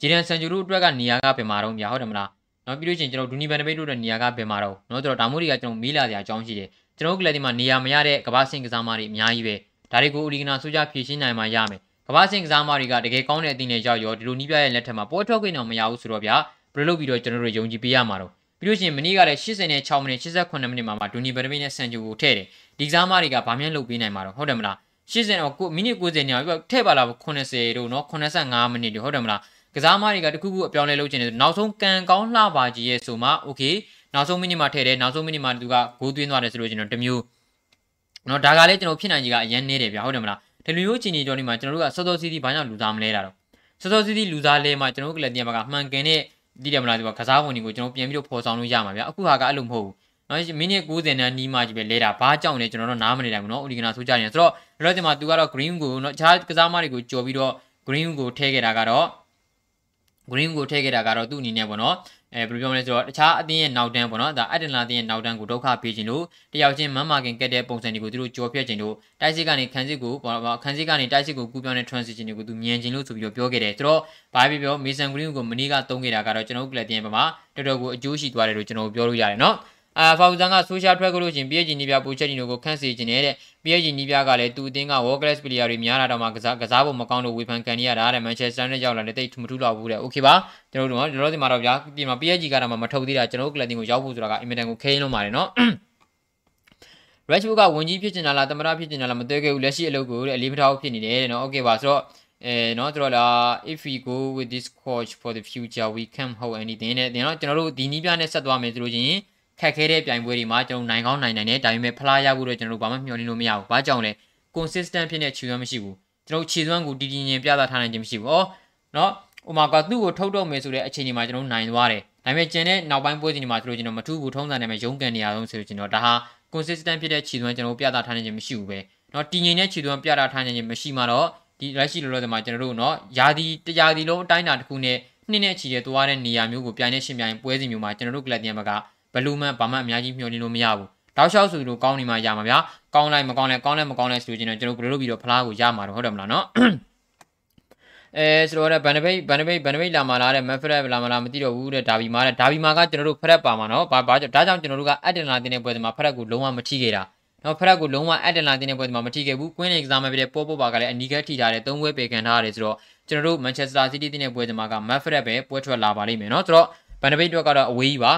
ဂျီဒန်ဆန်ဂျူတို့အတွက်ကနေရာကဘယ်မှာတော့ဗျာဟုတ်တယ်မလားနော်ပြီးလို့ရှိရင်ကျွန်တော်ဒူနီဘန်နဘေးတို့ရဲ့နေရာကဘယ်မှာတော့နော်ကျွန်တော်ဒါမို့တွေကကျွန်တော်မေးလာစရာအကြောင်းရှိတယ်ကျွန်တော်တို့ကလပ်တင်မှာနေရာမရတဲ့ကမ္ဘာစင်ကစားမတွေအများကြီးပဲဒါတွေကိုအီဂနာဆိုကြဖြည့်ရှင်းနိုင်မှရမယ် ကမ္ဘာစင်ကစားမတွေကတကယ်ကောင်းတဲ့အသင်းနဲ့ရောက်ရောဒီလိုနီးပြရဲ့လက်ထက်မှာပွဲထွက်ခွင့်တော့မရဘူးဆိုတော့ဗျာဘယ်လိုလုပ်ပြီးတော့ကျွန်တော်တို့ယုံကြည်ပေးရမှာတော့ပြီးလို့ရှိရင်မနေ့ကလည်း86မိနစ်89မိနစ်မှာမှာဒူနီဘယ်ဒမီနဲ့ဆန်ဂျိုကိုထည့်တယ်ဒီကစားမတွေကဗာမြန်လုပ်ပေးနိုင်မှာတော့ဟုတ်တယ်မလား80တော့မိနစ်90ညောင်ပြီးထည့်ပါလား80တို့နော်85မိနစ်တို့ဟုတ်တယ်မလားကစားမတွေကတခုခုအပြောင်းလဲလုပ်ချင်တယ်နောက်ဆုံးကန်ကောင်းလှပါကြီးရဲ့ဆိုမှ okay နောက်ဆုံးမိနစ်မှာထည့်တယ်နောက်ဆုံးမိနစ်မှာသူကဂိုးသွင်းသွားတယ်ဆိုလို့ကျွန်တော်တမျိုးနော်ဒါကလည်းကျွန်တော်ဖြစ်နိုင်ကြီးကအရင်နေတယ်ဗျာဟုတ်တယ်မလား ဒီလိုမျိုးချီနေကြောင်းဒီမှာကျွန်တော်တို့ကစောစောစီးစီးဘာကြောင့်လူစားမလဲတာတော့စောစောစီးစီးလူစားလဲမှာကျွန်တော်တို့ကလည်းတင်ပါကမှန်ကန်တဲ့ဒီတယ်မလားဒီကကစားဝင်တွေကိုကျွန်တော်ပြန်ပြီးတော့ဖော်ဆောင်လို့ရမှာဗျာအခုဟာကအဲ့လိုမဟုတ်ဘူးနော်မိနစ်90နဲ့နီးမှကြီးပဲလဲတာဘာကြောင့်လဲကျွန်တော်တို့နားမနေနိုင်ဘူးနော်ဥဒီကနာဆိုကြရင်ဆိုတော့လောလောဆယ်မှာသူကတော့ green ကိုနော်အခြားကစားမတွေကိုကြော်ပြီးတော့ green ကိုထည့်ခဲ့တာကတော့ green ကိုထည့်ခဲ့တာကတော့သူ့အနေနဲ့ပေါ့နော် အဲဘယ်လိုပြောမလဲဆိုတော့တခြားအသင်းရဲ့နောက်တန်းပေါ့နော်ဒါအက်တန်လာအသင်းရဲ့နောက်တန်းကိုဒုက္ခပေးခြင်းလို့တယောက်ချင်းမမ်မာကင်ကက်တဲ့ပုံစံတွေကိုသူတို့ကြော်ဖြတ်ခြင်းလို့တိုက်စစ်ကနေခန်းစစ်ကိုပေါ့ခန်းစစ်ကနေတိုက်စစ်ကိုကူးပြောင်းတဲ့ transition တွေကိုသူမြင်ခြင်းလို့ဆိုပြီးတော့ပြောခဲ့တယ်ဆိုတော့ဘာပဲပြောမေဆန်ဂရင်းကိုမနီးကသုံးခဲ့တာကတော့ကျွန်တော်တို့ကလပ်တင်ပမာတော်တော်ကိုအကျိုးရှိသွားတယ်လို့ကျွန်တော်ပြောလို့ရတယ်နော် အာဖောက်ဇန်ကဆိုရှယ်ထွက်ကြလို့ချင်း PSG နီးပြပိုချက်တီနိုကိုခန့်စီခြင်းနဲ့တဲ့ PSG နီးပြကလည်းသူအသင်းက World Class Player တွေများလာတော့မှကစားကစားဖို့မကောင်းလို့ဝေဖန်ခံရတာတဲ့ Manchester နဲ့ရောက်လာတဲ့တိတ်မထူးတော့ဘူးတဲ့ Okay ပါကျွန်တော်တို့တော့ဒီလိုဒီမှာတော့ဗျာဒီမှာ PSG ကတော့မထုတ်သေးတာကျွန်တော်တို့ကလပ်တင်ကိုရောက်ဖို့ဆိုတာကအင်မတန်ကိုခဲရင်လုံးပါတယ်နော် Rashford ကဝန်ကြီးဖြစ်ချင်တာလားသမရဖြစ်ချင်တာလားမသိခဲ့ဘူးလက်ရှိအလုပ်ကိုတဲ့အလေးမထားဖြစ်နေတယ်တဲ့နော် Okay ပါဆိုတော့အဲเนาะတို့လာ if we go with this coach for the future we can hold anything တဲ့เนาะကျွန်တော်တို့ဒီနီးပြနဲ့ဆက်သွားမယ်ဆိုလို့ချင်း ခက်ခဲတဲ့ပြိုင်ပွဲတွေမှာကျွန်တော်နိုင်ကောင်းနိုင်နိုင်တယ်ဒါပေမဲ့ဖလားရဖို့တော့ကျွန်တော်တို့ဘာမှမျှော်လင့်လို့မရဘူး။ဘာကြောင့်လဲ consistent ဖြစ်တဲ့ခြေစွမ်းမရှိဘူး။ကျွန်တော်ခြေစွမ်းကိုတည်တည်ငြိမ်ပြသထားနိုင်ခြင်းမရှိဘူး။ဩနော်ဥမာကသူ့ကိုထုတ်တော့မယ်ဆိုတဲ့အချိန်ဒီမှာကျွန်တော်နိုင်သွားတယ်။ဒါပေမဲ့ကျန်တဲ့နောက်ပိုင်းပွဲစဉ်တွေမှာဆိုလို့ကျွန်တော်မထူးဘူးထုံးစံနဲ့ပဲရုန်းကန်နေရအောင်ဆိုလို့ကျွန်တော်ဒါဟာ consistent ဖြစ်တဲ့ခြေစွမ်းကျွန်တော်ပြသထားနိုင်ခြင်းမရှိဘူးပဲ။နော်တည်ငြိမ်တဲ့ခြေစွမ်းပြသထားနိုင်ခြင်းမရှိမှတော့ဒီလက်ရှိလောလောဆယ်မှာကျွန်တော်တို့နော်ယာဒီတရားဒီလုံးအတိုင်းအတာတစ်ခုနဲ့နှစ်နဲ့ချီတဲ့သွားတဲ့နေရာမျိုးကိုပြိုင်နေရှင်ပြိုင်ပွဲစဉ်မျိုးမှာကျွန်တော်တို့ကလပ်တင်ဘက်က ဘလူးမှန်ဘာမှအများကြီးမျှော်လင့်လို့မရဘူးတောက်လျှောက်ဆိုလို့ကောင်းနေမှရမှာဗျာကောင်းလိုက်မကောင်းလိုက်ကောင်းလိုက်မကောင်းလိုက်ဆိုရင်ကျွန်တော်ဘယ်လိုလုပ်ပြီးတော့ဖလားကိုရမှာတော့ဟုတ်တယ်မလားနော်အဲဆိုတော့ဗန်နဘိတ်ဗန်နဘိတ်ဗန်နဘိတ်လာမလားတဲ့မက်ဖရက်လာမလားမသိတော့ဘူးတဲ့ဒါဘီမာတဲ့ဒါဘီမာကကျွန်တော်တို့ဖရက်ပါမှာနော်ဘာဘာဒါကြောင့်ကျွန်တော်တို့ကအက်ဒင်လာတင်တဲ့ပွဲမှာဖရက်ကိုလုံးဝမထိခဲ့တာနော်ဖရက်ကိုလုံးဝအက်ဒင်လာတင်တဲ့ပွဲမှာမထိခဲ့ဘူးကွင်းနေကစားမဲ့ပြတဲ့ပို့ပို့ပါကလည်းအနီးကထိထားတယ်သုံးပွဲပေခံထားရတယ်ဆိုတော့ကျွန်တော်တို့မန်ချက်စတာစီးတီးတင်တဲ့ပွဲမှာကမက်ဖရက်ပဲပွဲထွက်လာပါလိမ့်မယ်နော်ဆိုတော့ဗန်နဘိတ်တော့ကတော့အဝေးကြီးပါ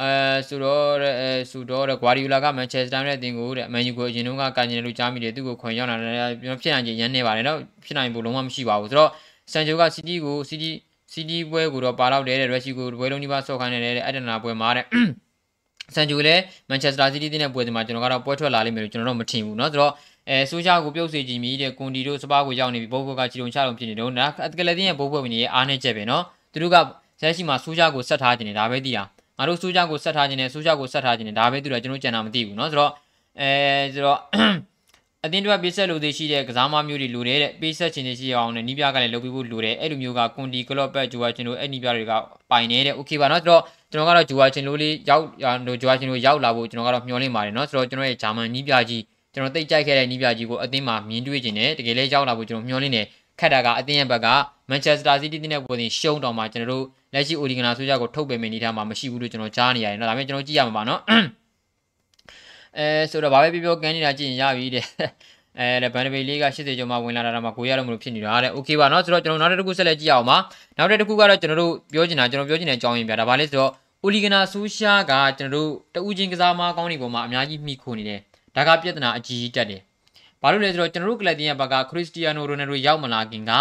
အဲဆိုတော့အဲဆိုတော့ဂွာဒီယိုလာကမန်ချက်စတာနဲ့တင်ကိုတဲ့မန်ယူကိုအရင်တုန်းကကာညင်လို့ကြားမိတယ်သူ့ကိုခွန်ရောက်လာတယ်ဖြစ်နိုင်ခြင်းရန်နေပါတယ်နော်ဖြစ်နိုင်ဖို့လုံးဝမရှိပါဘူးဆိုတော့ဆန်ဂျိုကစီးတီးကိုစီးတီးစီးတီးပွဲကိုတော့ပါတော့တယ်တဲ့ရက်ရှိကိုပွဲလုံးဒီပါဆော့ခိုင်းနေတယ်တဲ့အက်ဒနာပွဲမှာတဲ့ဆန်ဂျိုလည်းမန်ချက်စတာစီးတီးတဲ့ပွဲဒီမှာကျွန်တော်ကတော့ပွဲထွက်လာလိမ့်မယ်လို့ကျွန်တော်တို့မထင်ဘူးเนาะဆိုတော့အဲဆိုရှာကိုပြုတ်စေကြည့်မိတဲ့ကွန်တီတို့စပါးကိုရောက်နေပြီဘိုးဘွားကချီတုံချတုံဖြစ်နေတော့ဒါကလတင်ရဲ့ဘိုးဘွားဝင်ရဲ့အားနေချက်ပဲเนาะသူတို့ကဆက်ရှိမှာဆိုရှာကိုဆက်ထားခြင်းနေဒါပဲသိတာ ငါတို့ဆိုရှာကိုဆက်ထားခြင်းနဲ့ဆိုရှာကိုဆက်ထားခြင်းနဲ့ဒါပဲသူတို့ကျွန်တော်ကြံတာမသိဘူးเนาะဆိုတော့အဲဆိုတော့အတင်းတို့ပေးဆက်လို့သေးရှိတဲ့ကစားမမျိုးတွေလိုတယ်တဲ့ပေးဆက်ခြင်းတွေရှိအောင်နဲ့နီးပြကလည်းလုပ်ပြီးဖို့လိုတယ်အဲ့လိုမျိုးကကွန်တီကလော့ဘက်ဂျူဝါချင်းတို့အဲ့နီးပြတွေကပိုင်နေတဲ့โอเคပါเนาะဆိုတော့ကျွန်တော်ကတော့ဂျူဝါချင်းလိုလေးရောက်ဂျူဝါချင်းလိုရောက်လာဖို့ကျွန်တော်ကတော့မျှော်လင့်ပါတယ်เนาะဆိုတော့ကျွန်တော်ရဲ့ဂျာမန်နီးပြကြီးကျွန်တော်တိတ်ကြိုက်ခဲ့တဲ့နီးပြကြီးကိုအသင်းမှာမြင်တွေ့ခြင်းနဲ့တကယ်လည်းရောက်လာဖို့ကျွန်တော်မျှော်လင့်နေခက်တာကအသင်းရဲ့ဘက်က မန်ချက်စတာစီးတီးတဲ့ပုံစံရှုံးတောင်မှကျွန်တော်တို့လက်ရှိအိုဒီဂနာဆိုကြကိုထုတ်ပယ်မယ့်အနေထားမှာမရှိဘူးလို့ကျွန်တော်ကြားနေရတယ်เนาะဒါပေမဲ့ကျွန်တော်ကြည့်ရမှာပါเนาะအဲဆိုတော့ဘာပဲပြောပြောကန်နေတာကြည့်ရင်ရပြီတဲ့အဲဘန်ဒဘေးလေးက80ကျော်မှဝင်လာတာမှကိုရရမလို့ဖြစ်နေတာတဲ့โอเคပါเนาะဆိုတော့ကျွန်တော်နောက်တစ်ခုဆက်လက်ကြည့်အောင်ပါနောက်တစ်ခုကတော့ကျွန်တော်တို့ပြောချင်တာကျွန်တော်ပြောချင်တဲ့အကြောင်းရင်းပြတာဗာလဲဆိုတော့အိုလီဂနာဆူရှာကကျွန်တော်တို့တဦးချင်းကစားမကောင်းတွေပေါ်မှာအများကြီးမိခိုနေတယ်ဒါကပြဿနာအကြီးကြီးတက်တယ်ဘာလို့လဲဆိုတော့ကျွန်တော်တို့ကလပ်တင်ရဲ့ဘက်ကခရစ္စတီယာနိုရိုနယ်ဒိုရောက်မလာခင်က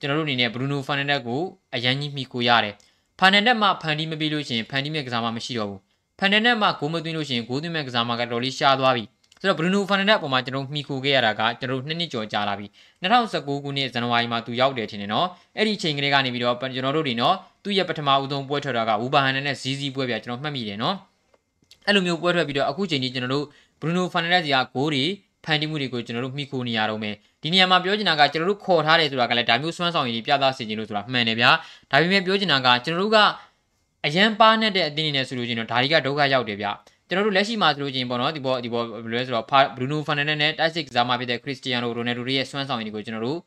ကျွန်တော်တို့အနေနဲ့ဘရူနိုဖာနန်ဒက်ကိုအရန်ကြီးမိခိုရတယ်ဖာနန်ဒက်မှဖန်တီးမပြီးလို့ရှိရင်ဖန်တီးမဲ့ကစားမမရှိတော့ဘူးဖန်နန်ဒက်မှဂိုးမသွင်းလို့ရှိရင်ဂိုးသွင်းမဲ့ကစားမကတော်လေးရှားသွားပြီဆိုတော့ဘရူနိုဖာနန်ဒက်အပေါ်မှာကျွန်တော်မှီခိုခဲ့ရတာကကျွန်တော်နှစ်နှစ်ကျော်ကြာလာပြီ2019ခုနှစ်ဇန်နဝါရီမှာသူရောက်တယ်ထင်တယ်နော်အဲ့ဒီချိန်ကလေးကနေပြီးတော့ကျွန်တော်တို့တွေနော်သူ့ရဲ့ပထမဦးဆုံးပွဲထွက်တာကဝူဘာဟန်နဲ့ဇီဇီပွဲပြကျွန်တော်မှတ်မိတယ်နော်အဲ့လိုမျိုးပွဲထွက်ပြီးတော့အခုချိန်ကြီးကျွန်တော်တို့ဘရူနိုဖာနန်ဒက်စီကဂိုးတွေ ဖန်တီးမှုတွေကိုကျွန်တော်တို့မှီခိုနေရတော့မယ်ဒီနေရာမှာပြောချင်တာကကျွန်တော်တို့ခေါ်ထားတယ်ဆိုတာကလည်းဒါမျိုးစွမ်းဆောင်ရည်ပြသစေချင်လို့ဆိုတာမှန်တယ်ဗျာဒါပေမဲ့ပြောချင်တာကကျွန်တော်တို့ကအရန်ပါနဲ့တဲ့အတင်းနေနဲ့ဆိုလို့ချင်းတော့ဒါတွေကဒုက္ခရောက်တယ်ဗျကျွန်တော်တို့လက်ရှိမှာဆိုလို့ချင်းပေါ့နော်ဒီပေါ်ဒီပေါ်ဘယ်လိုလဲဆိုတော့ဘရူနိုဖာနန်ဒက်နဲ့တိုက်စစ်ကစားမဖြစ်တဲ့ခရစ္စတီယာနိုရိုနယ်ဒိုရဲ့စွမ်းဆောင်ရည်တွေကိုကျွန်တော်တို့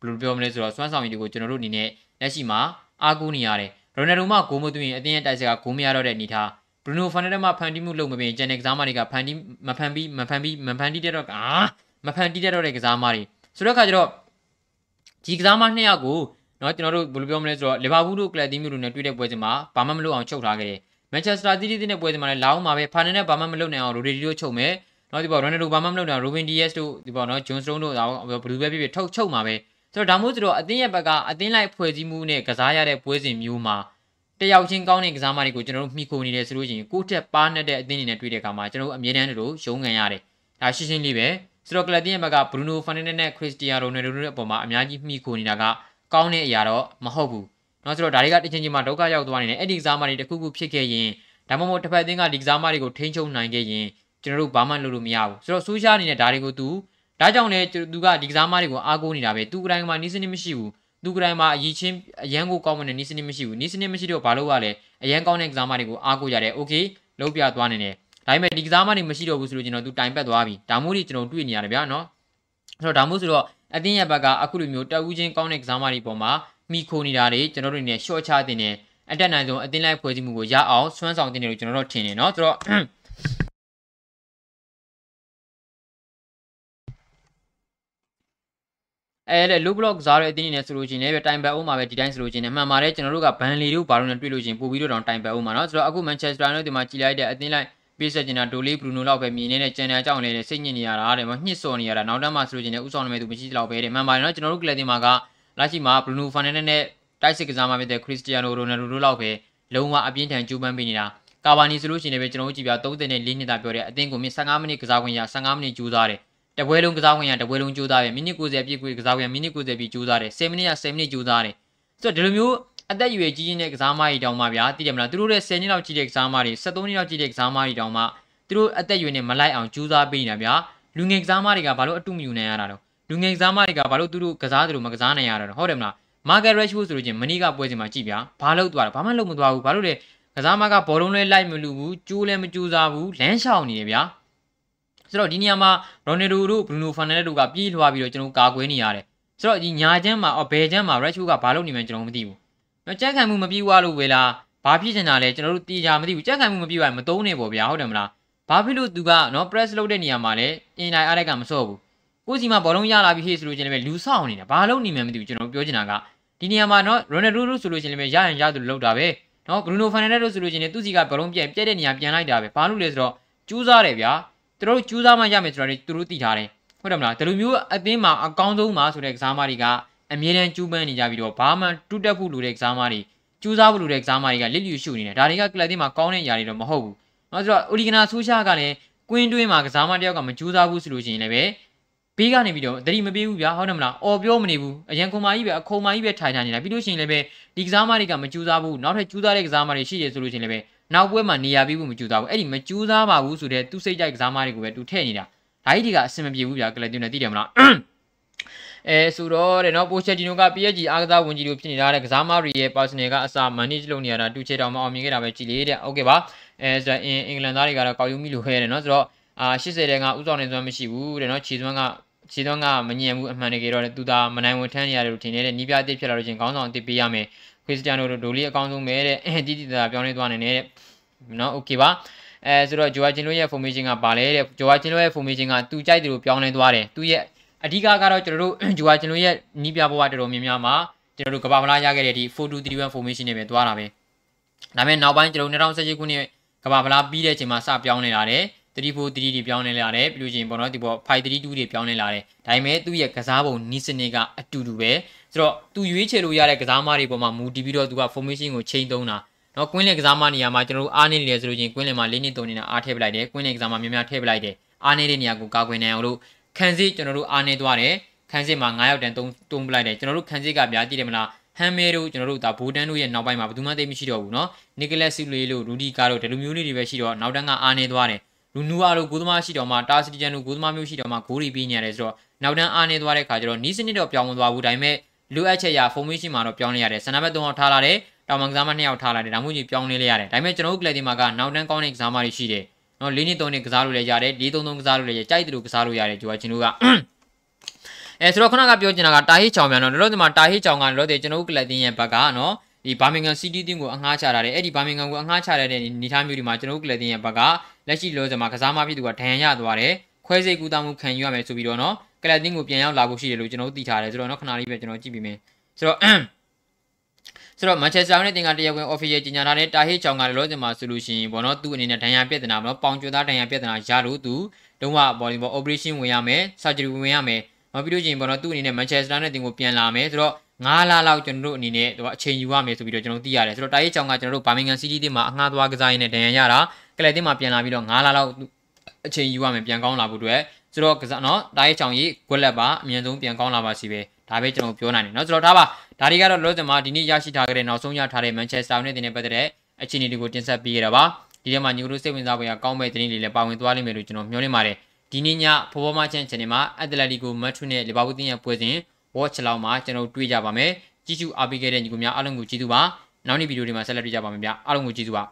ဘယ်လိုပြောမလဲဆိုတော့စွမ်းဆောင်ရည်တွေကိုကျွန်တော်တို့အနေနဲ့လက်ရှိမှာအားကိုးနေရတယ်ရိုနယ်ဒိုမှဂိုးမသွင်းရင်အတင်းရဲ့တိုက်စစ်ကဂိုးမရတော့တဲ့အနေထား ဘရူနိုဖာနန်ဒက်မှဖန်တီးမှုလုပ်မပြင်ဂျန်နယ်ကစားမတွေကဖန်တီးမဖန်ပြီးမဖန်ပြီးမဖန်တီးတဲ့တော့အာမဖန်တီးတဲ့တော့တဲ့ကစားမတွေဆိုတော့ခါကျတော့ဒီကစားမနှစ်ယောက်ကိုเนาะကျွန်တော်တို့ဘယ်လိုပြောမလဲဆိုတော့လီဗာပူးတို့ကလပ်တီးမျိုးတို့နဲ့တွေ့တဲ့ပွဲစဉ်မှာဘာမှမလုပ်အောင်ချုပ်ထားခဲ့တယ်မန်ချက်စတာစီးတီးတဲ့ပွဲစဉ်မှာလည်းလာအောင်မှာပဲဖာနန်နဲ့ဘာမှမလုပ်နိုင်အောင်ရိုဒီဒီတို့ချုပ်မယ်เนาะဒီပေါ်ရိုနယ်ဒိုဘာမှမလုပ်နိုင်အောင်ရိုဘင်ဒီယက်စ်တို့ဒီပေါ်เนาะဂျွန်စတုန်းတို့ဘယ်လိုပဲဖြစ်ဖြစ်ထုတ်ချုပ်မှာပဲဆိုတော့ဒါမျိုးဆိုတော့အသင်းရဲ့ဘက်ကအသင်းလိုက်ဖွဲ့စည်းမှုနဲ့ကစားရတဲ့ပွဲစဉ်မျိုးမှာ တယောက်ချင်းကောင်းတဲ့ကစားမတွေကိုကျွန်တော်တို့မှီခိုနေတယ်ဆိုလို့ရှိရင်ကိုယ့်ထက်ပါနဲ့တဲ့အသင်းတွေနဲ့တွေ့တဲ့အခါမှာကျွန်တော်တို့အမြဲတမ်းတို့ရုံးငံရတယ်။ဒါရှင်းရှင်းလေးပဲဆိုတော့ကလပ်တင်ရဲ့ဘက်ကဘရူနိုဖာနန်ဒက်နဲ့ခရစ္စတီယာနိုနယ်ဒိုတို့ရဲ့အပေါ်မှာအများကြီးမှီခိုနေတာကကောင်းတဲ့အရာတော့မဟုတ်ဘူး။နော်ဆိုတော့ဒါတွေကတစ်ချိန်ချိန်မှာဒုက္ခရောက်သွားနေတဲ့အဲ့ဒီကစားမတွေတစ်ခုခုဖြစ်ခဲ့ရင်ဒါမှမဟုတ်တစ်ဖက်အသင်းကဒီကစားမတွေကိုထိန်းချုပ်နိုင်ခဲ့ရင်ကျွန်တော်တို့ဘာမှလုပ်လို့မရဘူး။ဆိုတော့ဆိုရှာအနေနဲ့ဒါတွေကိုသူဒါကြောင့်လဲသူကဒီကစားမတွေကိုအားကိုးနေတာပဲ။သူကတိုင်းမှာနီးစနစ်မရှိဘူး။ သူကတိုင်းမှာအရင်ချင်းအရန်ကိုကောင်းမတဲ့နီးစနစ်မရှိဘူးနီးစနစ်မရှိတော့ဘာလို့ ਆ လဲအရန်ကောင်းတဲ့ကစားမတွေကိုအားကိုးရတယ်โอเคလုံးပြသွားနေတယ်ဒါပေမဲ့ဒီကစားမတွေမရှိတော့ဘူးဆိုလို့ကျွန်တော်သူတိုင်ပတ်သွားပြီဒါမျိုးတွေကျွန်တော်တွေ့နေရတယ်ဗျာနော်ဆိုတော့ဒါမျိုးဆိုတော့အတင်းရဲ့ဘက်ကအခုလိုမျိုးတက်ဦးချင်းကောင်းတဲ့ကစားမတွေပေါ်မှာမိခိုနေတာတွေကျွန်တော်တို့နေရှော့ချတင်နေအတက်နိုင်ဆုံးအတင်းလိုက်ဖွဲ့စည်းမှုကိုရအောင်စွမ်းဆောင်တင်တယ်လို့ကျွန်တော်တို့ထင်နေเนาะဆိုတော့ အဲတဲ့ low block စားတဲ့အတင်းနေဆိုလို့ချင်းလည်းတိုင်ပတ်အောင်မှာပဲဒီတိုင်းဆိုလို့ချင်းလည်းမှန်ပါတယ်ကျွန်တော်တို့ကဘန်လီတို့ဘာလို့လဲတွေ့လို့ချင်းပို့ပြီးတော့တိုင်ပတ်အောင်မှာเนาะဆိုတော့အခု Manchester United ဒီမှာကြည်လိုက်တဲ့အတင်းလိုက်ပေးဆက်ချင်တာဒိုလေးဘရူနိုလောက်ပဲမြင်နေတဲ့ကျန်တဲ့အကြောင်းလေးနဲ့စိတ်ညစ်နေရတာတဲ့မညှစ်စော်နေရတာနောက်တန်းမှဆိုလို့ချင်းလည်းဥဆောင်နေမဲ့သူမရှိတော့ပဲတဲ့မှန်ပါတယ်နော်ကျွန်တော်တို့ကလပ်တင်မှာကလက်ရှိမှာဘရူနိုဖာနန်ဒက်နဲ့တိုက်စစ်ကစားမှဖြစ်တဲ့ခရစ္စတီယာနိုရိုနယ်ဒိုတို့လောက်ပဲလုံးဝအပြင်းထန်ကြိုးပမ်းပေးနေတာကာဗာနီဆိုလို့ရှိရင်လည်းကျွန်တော်တို့ကြည့်ပြ30နဲ့4နှစ်တာပြောတဲ့အသင်းကိုမြ15မိနစ်ကစားခွင့်ရ15မိနစ်ကြိုးစားတယ် တပွဲလုံးကစားခွင့်ရတပွဲလုံးကြိုးစားတယ်မိနစ်90ပြည့်ကိုကစားခွင့်ရမိနစ်90ပြည့်ကြိုးစားတယ်10မိနစ်ရ10မိနစ်ကြိုးစားတယ်ဆိုတော့ဒီလိုမျိုးအသက်အရွယ်ကြီးကြီးတဲ့ကစားမကြီးတောင်မှဗျာသိတယ်မလားသူတို့ရဲ့10နှစ်လောက်ကြီးတဲ့ကစားမတွေ73နှစ်လောက်ကြီးတဲ့ကစားမကြီးတောင်မှသူတို့အသက်အရွယ်နဲ့မလိုက်အောင်ကြိုးစားပေးနေတာဗျာလူငယ်ကစားမတွေကဘာလို့အတုမယူနိုင်ရတာတော့လူငယ်ကစားမတွေကဘာလို့သူတို့ကစားသူတို့မကစားနိုင်ရတာတော့ဟုတ်တယ်မလားမာဂရက်ရှ်ဖို့ဆိုလို့ချင်းမနီကပွဲစဉ်မှာကြည့်ဗျာဘာလို့သွားတယ်ဘာမှလုပ်မသွားဘူးဘာလို့လဲကစားမကဘောလုံးလဲလိုက်မလူဘူးကျိုးလဲမကျိုးစားဘူးလမ်းလျှောက်နေတယ်ဗျာ ဆိုတော့ဒီနေရာမှာရိုနယ်ဒိုတို့ဘရူနိုဖာနန်ဒက်တို့ကပြေးလွှားပြီးတော့ကျွန်တော်ကာကွယ်နေရတယ်ဆိုတော့ဒီညာချမ်းမှာဘယ်ချမ်းမှာရက်ချိုကဘာလုပ်နေမှန်းကျွန်တော်မသိဘူးကြက်ခံမှုမပြေးွားလို့ဝေလားဘာဖြစ်ချင်တာလဲကျွန်တော်တို့တီးကြမသိဘူးကြက်ခံမှုမပြေးွားရင်မတုံးနေပေါ့ဗျာဟုတ်တယ်မလားဘာဖြစ်လို့သူကနော် press လုပ်တဲ့နေရာမှာလဲအင်တိုင်းအားရကမစော့ဘူးကိုစီမှာဘောလုံးရလာပြီဟေ့ဆိုလို့ချင်းလည်းလူဆောက်နေတာဘာလုပ်နေမှန်းမသိဘူးကျွန်တော်ပြောချင်တာကဒီနေရာမှာနော်ရိုနယ်ဒိုတို့ဆိုလို့ချင်းလည်းရရင်ရသူလောက်တာပဲနော်ဘရူနိုဖာနန်ဒက်တို့ဆိုလို့ချင်းလည်းသူစီကဘောလုံးပြက်ပြက်တဲ့နေရာပြန်လိုက်တာပဲဘာလို့လဲဆိုတော့ကျူးစားတယ်ဗျာ သူတို့ကျူးစားမှရမယ်ဆိုတော့သူတို့သိထားတယ်ဟုတ်တယ်မလားဒီလိုမျိုးအသင်းမှာအကောင်းဆုံးပါဆိုတဲ့ကစားမတွေကအမြဲတမ်းကျူးပန်းနေကြပြီးတော့ဘာမှတူးတက်ဖို့လိုတဲ့ကစားမတွေကျူးစားဖို့လိုတဲ့ကစားမတွေကလစ်လျူရှုနေတယ်ဒါတွေကကလပ်သင်းမှာကောင်းတဲ့ຢာတွေတော့မဟုတ်ဘူး။နောက်ဆိုတော့အိုလီဂနာဆူရှာကလည်းကွင်းတွင်းမှာကစားမတယောက်ကမကြိုးစားဘူးဆိုလို့ရှိရင်လည်းပဲဘေးကနေပြီးတော့တတိမပေးဘူးဗျာဟုတ်တယ်မလားအော်ပြောမနေဘူးအရန်ခုံမာကြီးပဲအခုံမာကြီးပဲထိုင်ထိုင်နေတာပြီးလို့ရှိရင်လည်းပဲဒီကစားမတွေကမကြိုးစားဘူးနောက်ထပ်ကြိုးစားတဲ့ကစားမတွေရှိရဆိုလို့ရှိရင်လည်းပဲ နောက်ပွဲမှာနေရာပြီးဖို့မကြိုးစားဘူးအဲ့ဒီမကြိုးစားပါဘူးဆိုတဲ့သူစိတ်ကြိုက်ကစားမတွေကိုပဲသူထည့်နေတာဒါကြီးတွေကအဆင်မပြေဘူးဗျာကလပ်တင်နေသိတယ်မလားအဲဆိုတော့တဲ့နော်ပိုချက်ဂျီနိုက PSG အားကစားဝန်ကြီးတို့ဖြစ်နေတာတဲ့ကစားမတွေရဲ့ personal ကအစာ manage လုပ်နေရတာတူချေတောင်မအောင်မြင်ခဲ့တာပဲကြည်လေးတဲ့โอเคပါအဲဆိုတော့အင်အင်္ဂလန်သားတွေကတော့ကောက်ယူမိလို့ခဲတယ်နော်ဆိုတော့အာ80တဲ့ကဥဆောင်နေစွမ်းမရှိဘူးတဲ့နော်ခြေစွမ်းကခြေစွမ်းကမညံဘူးအမှန်တကယ်တော့သူသာမနိုင်ဝန်ထမ်းနေရတယ်လို့ထင်နေတဲ့နီးပြအစ်ဖြစ်လာလို့ချင်းခေါင်းဆောင်အစ်ပေးရမယ် ခရစ္စတီယာနိုတို့ဒိုလီအကောင်းဆုံးပဲတဲ့တီတီတာပြောင်းလဲသွားနေတယ်နော်โอเคပါအဲဆိုတော့ဂျိုဝါချင်းလို့ရဲ့ formation ကပါလဲတဲ့ဂျိုဝါချင်းလို့ရဲ့ formation ကသူကြိုက်တယ်လို့ပြောင်းလဲသွားတယ်သူရဲ့အဓိကကတော့ကျွန်တော်တို့ဂျိုဝါကျွန်တော်ရဲ့နီးပြဘဝတော်တော်များများမှာကျွန်တော်တို့ကဘာမလားရခဲ့တဲ့ဒီ4231 formation နဲ့ပဲသွားတာပဲဒါပေမဲ့နောက်ပိုင်းကျွန်တော်2018ခုနှစ်ကဘာမလားပြီးတဲ့အချိန်မှာစပြောင်းနေလာတယ်34 3တွေပြောင်းနေလာတယ်ပြီးလို့ရှိရင်ပေါ့နော်ဒီပေါ့532တွေပြောင်းနေလာတယ်ဒါပေမဲ့သူ့ရဲ့ကစားပုံနီးစနစ်ကအတူတူပဲ ဆိုတော့သူရွေးချယ်လို့ရတဲ့ကစားမတွေပေါ်မှာမူတည်ပြီးတော့သူက formation ကိုချိန်သုံးတာနော်ကွင်းလေကစားမနေရာမှာကျွန်တော်တို့အားနေနေတယ်ဆိုလို့ချင်းကွင်းလေမှာ၄နှစ်၃နှစ်နဲ့အားထည့်ပလိုက်တယ်ကွင်းလေကစားမများများထည့်ပလိုက်တယ်အားနေတဲ့နေရာကိုကာကွယ်နိုင်အောင်လို့ခန်းစစ်ကျွန်တော်တို့အားနေသွားတယ်ခန်းစစ်မှာ9ရောက်တန်တုံးတုံးပလိုက်တယ်ကျွန်တော်တို့ခန်းစစ်ကဗျာကြည့်တယ်မလားဟမ်မဲတို့ကျွန်တော်တို့ဒါဘိုတန်တို့ရဲ့နောက်ပိုင်းမှာဘယ်သူမှသိမရှိတော့ဘူးเนาะနီကလက်ဆူလီလို့ရူဒီကာတို့ဒီလိုမျိုးလေးတွေပဲရှိတော့နောက်တန်းကအားနေသွားတယ်လူနူအားတို့ဂိုးသမားရှိတော့မှတာစီတီဂျန်တို့ဂိုးသမားမျိုးရှိတော့မှဂိုးတွေပြီးနေရတယ်ဆိုတော့နောက်တန်းအားနေသွားတဲ့ခါကျတော့နီးစနစ်တော့ပြောင်းမသွားဘူးဒါပေမဲ့ လိုအပ်ချက်ရ formation မှာတော့ပြောင်းလဲရတယ်စနံပါတ်3ယောက်ထားလာတယ်တောင်မကစားမ2ယောက်ထားလာတယ်ဒါမှမဟုတ်ကြီးပြောင်းလဲလဲရတယ်ဒါပေမဲ့ကျွန်တော်တို့ကလပ်ဒီမှာကနောက်တန်းကောင်းတဲ့ကစားမတွေရှိတယ်နော်၄နှစ်3နှစ်ကစားလို့လည်းရတယ်၄3 3ကစားလို့လည်းရကြိုက်တယ်လို့ကစားလို့ရတယ်ကျွန်တော်ကျွန်တော်ကအဲဆိုတော့ခုနကပြောချင်တာကတာဟိချောင်မြန်တော့တို့ဒီမှာတာဟိချောင်ကတို့တဲ့ကျွန်တော်တို့ကလပ်တင်းရဲ့ဘက်ကနော်ဒီဘာမင်ဂမ်စီးတီးတင်းကိုအငှားချတာတယ်အဲ့ဒီဘာမင်ဂမ်ကိုအငှားချရတဲ့နေသားမျိုးဒီမှာကျွန်တော်တို့ကလပ်တင်းရဲ့ဘက်ကလက်ရှိလောစမှာကစားမဖြစ်သူကဒဏ်ရာရသွားတယ်ခွဲစိတ်ကူတာမှုခံယူရမယ်ဆိုပြီးတော့နော် ကလပ်တင်းကိုပြန်ရောက်လာဖို့ရှိတယ်လို့ကျွန်တော်တို့သိထားတယ်ဆိုတော့နော်ခဏလေးပဲကျွန်တော်ကြည့်ပြီးမယ်ဆိုတော့ဆိုတော့ Manchester United တင်ကတရားဝင် official ကြီးညာထားတဲ့တာဟေးချောင်ကလည်းလောစင်မှာဆိုလို့ရှိရင်ဘောနော်သူ့အနေနဲ့ဒဏ်ရာပြဿနာဘောနော်ပေါင်ကျွသားဒဏ်ရာပြဿနာရလို့သူလုံးဝဘော်လီဘော operation ဝင်ရမယ် surgery ဝင်ရမယ်နောက်ပြီးလို့ရှိရင်ဘောနော်သူ့အနေနဲ့ Manchester United တင်ကိုပြန်လာမယ်ဆိုတော့9လလောက်ကျွန်တော်တို့အနေနဲ့ဟိုအချိန်ယူရမယ်ဆိုပြီးတော့ကျွန်တော်သိရတယ်ဆိုတော့တာရေးချောင်းကကျွန်တော်တို့ဘာမင်ဂန်စီးတီးတင်မှာအငှားသွားကစားရင်းနဲ့ဒဏ်ရာရတာကလပ်တင်မှာပြန်လာပြီးတော့9လလောက်အချိန်ယူရမယ်ပြန်ကောင်းလာဖို့အတွက် ဆိုတော့ကစားနော်တားရဲချောင်ကြီးကွက်လက်ပါအမြင်ဆုံးပြန်ကောင်းလာပါစီပဲဒါပဲကျွန်တော်ပြောနိုင်တယ်နော်ဆိုတော့ဒါပါဒါတွေကတော့လောဆင်မှာဒီနေ့ရရှိထားခဲ့တဲ့နောက်ဆုံးရထားတဲ့ Manchester United နဲ့ပတ်သက်တဲ့အခြေအနေတွေကိုတင်ဆက်ပေးရတာပါဒီထဲမှာညူရိုစိတ်ဝင်စားဖွယ်ကောင်းမဲ့သတင်းတွေလည်းပါဝင်သွားလိမ့်မယ်လို့ကျွန်တော်မျှော်လင့်ပါတယ်ဒီနေ့ညဖော်ဖော်မချန် channel မှာ Atletico Madrid နဲ့ Liverpool တင်းရဲ့ပွဲစဉ် watch လောက်မှာကျွန်တော်တွေ့ကြပါမယ်ကြည့်ရှုအားပေးခဲ့တဲ့ညီကိုများအားလုံးကိုကျေးဇူးပါနောက်နေ့ဗီဒီယိုတွေမှာဆက်လက်တွေ့ကြပါမယ်ဗျအားလုံးကိုကျေးဇူးပါ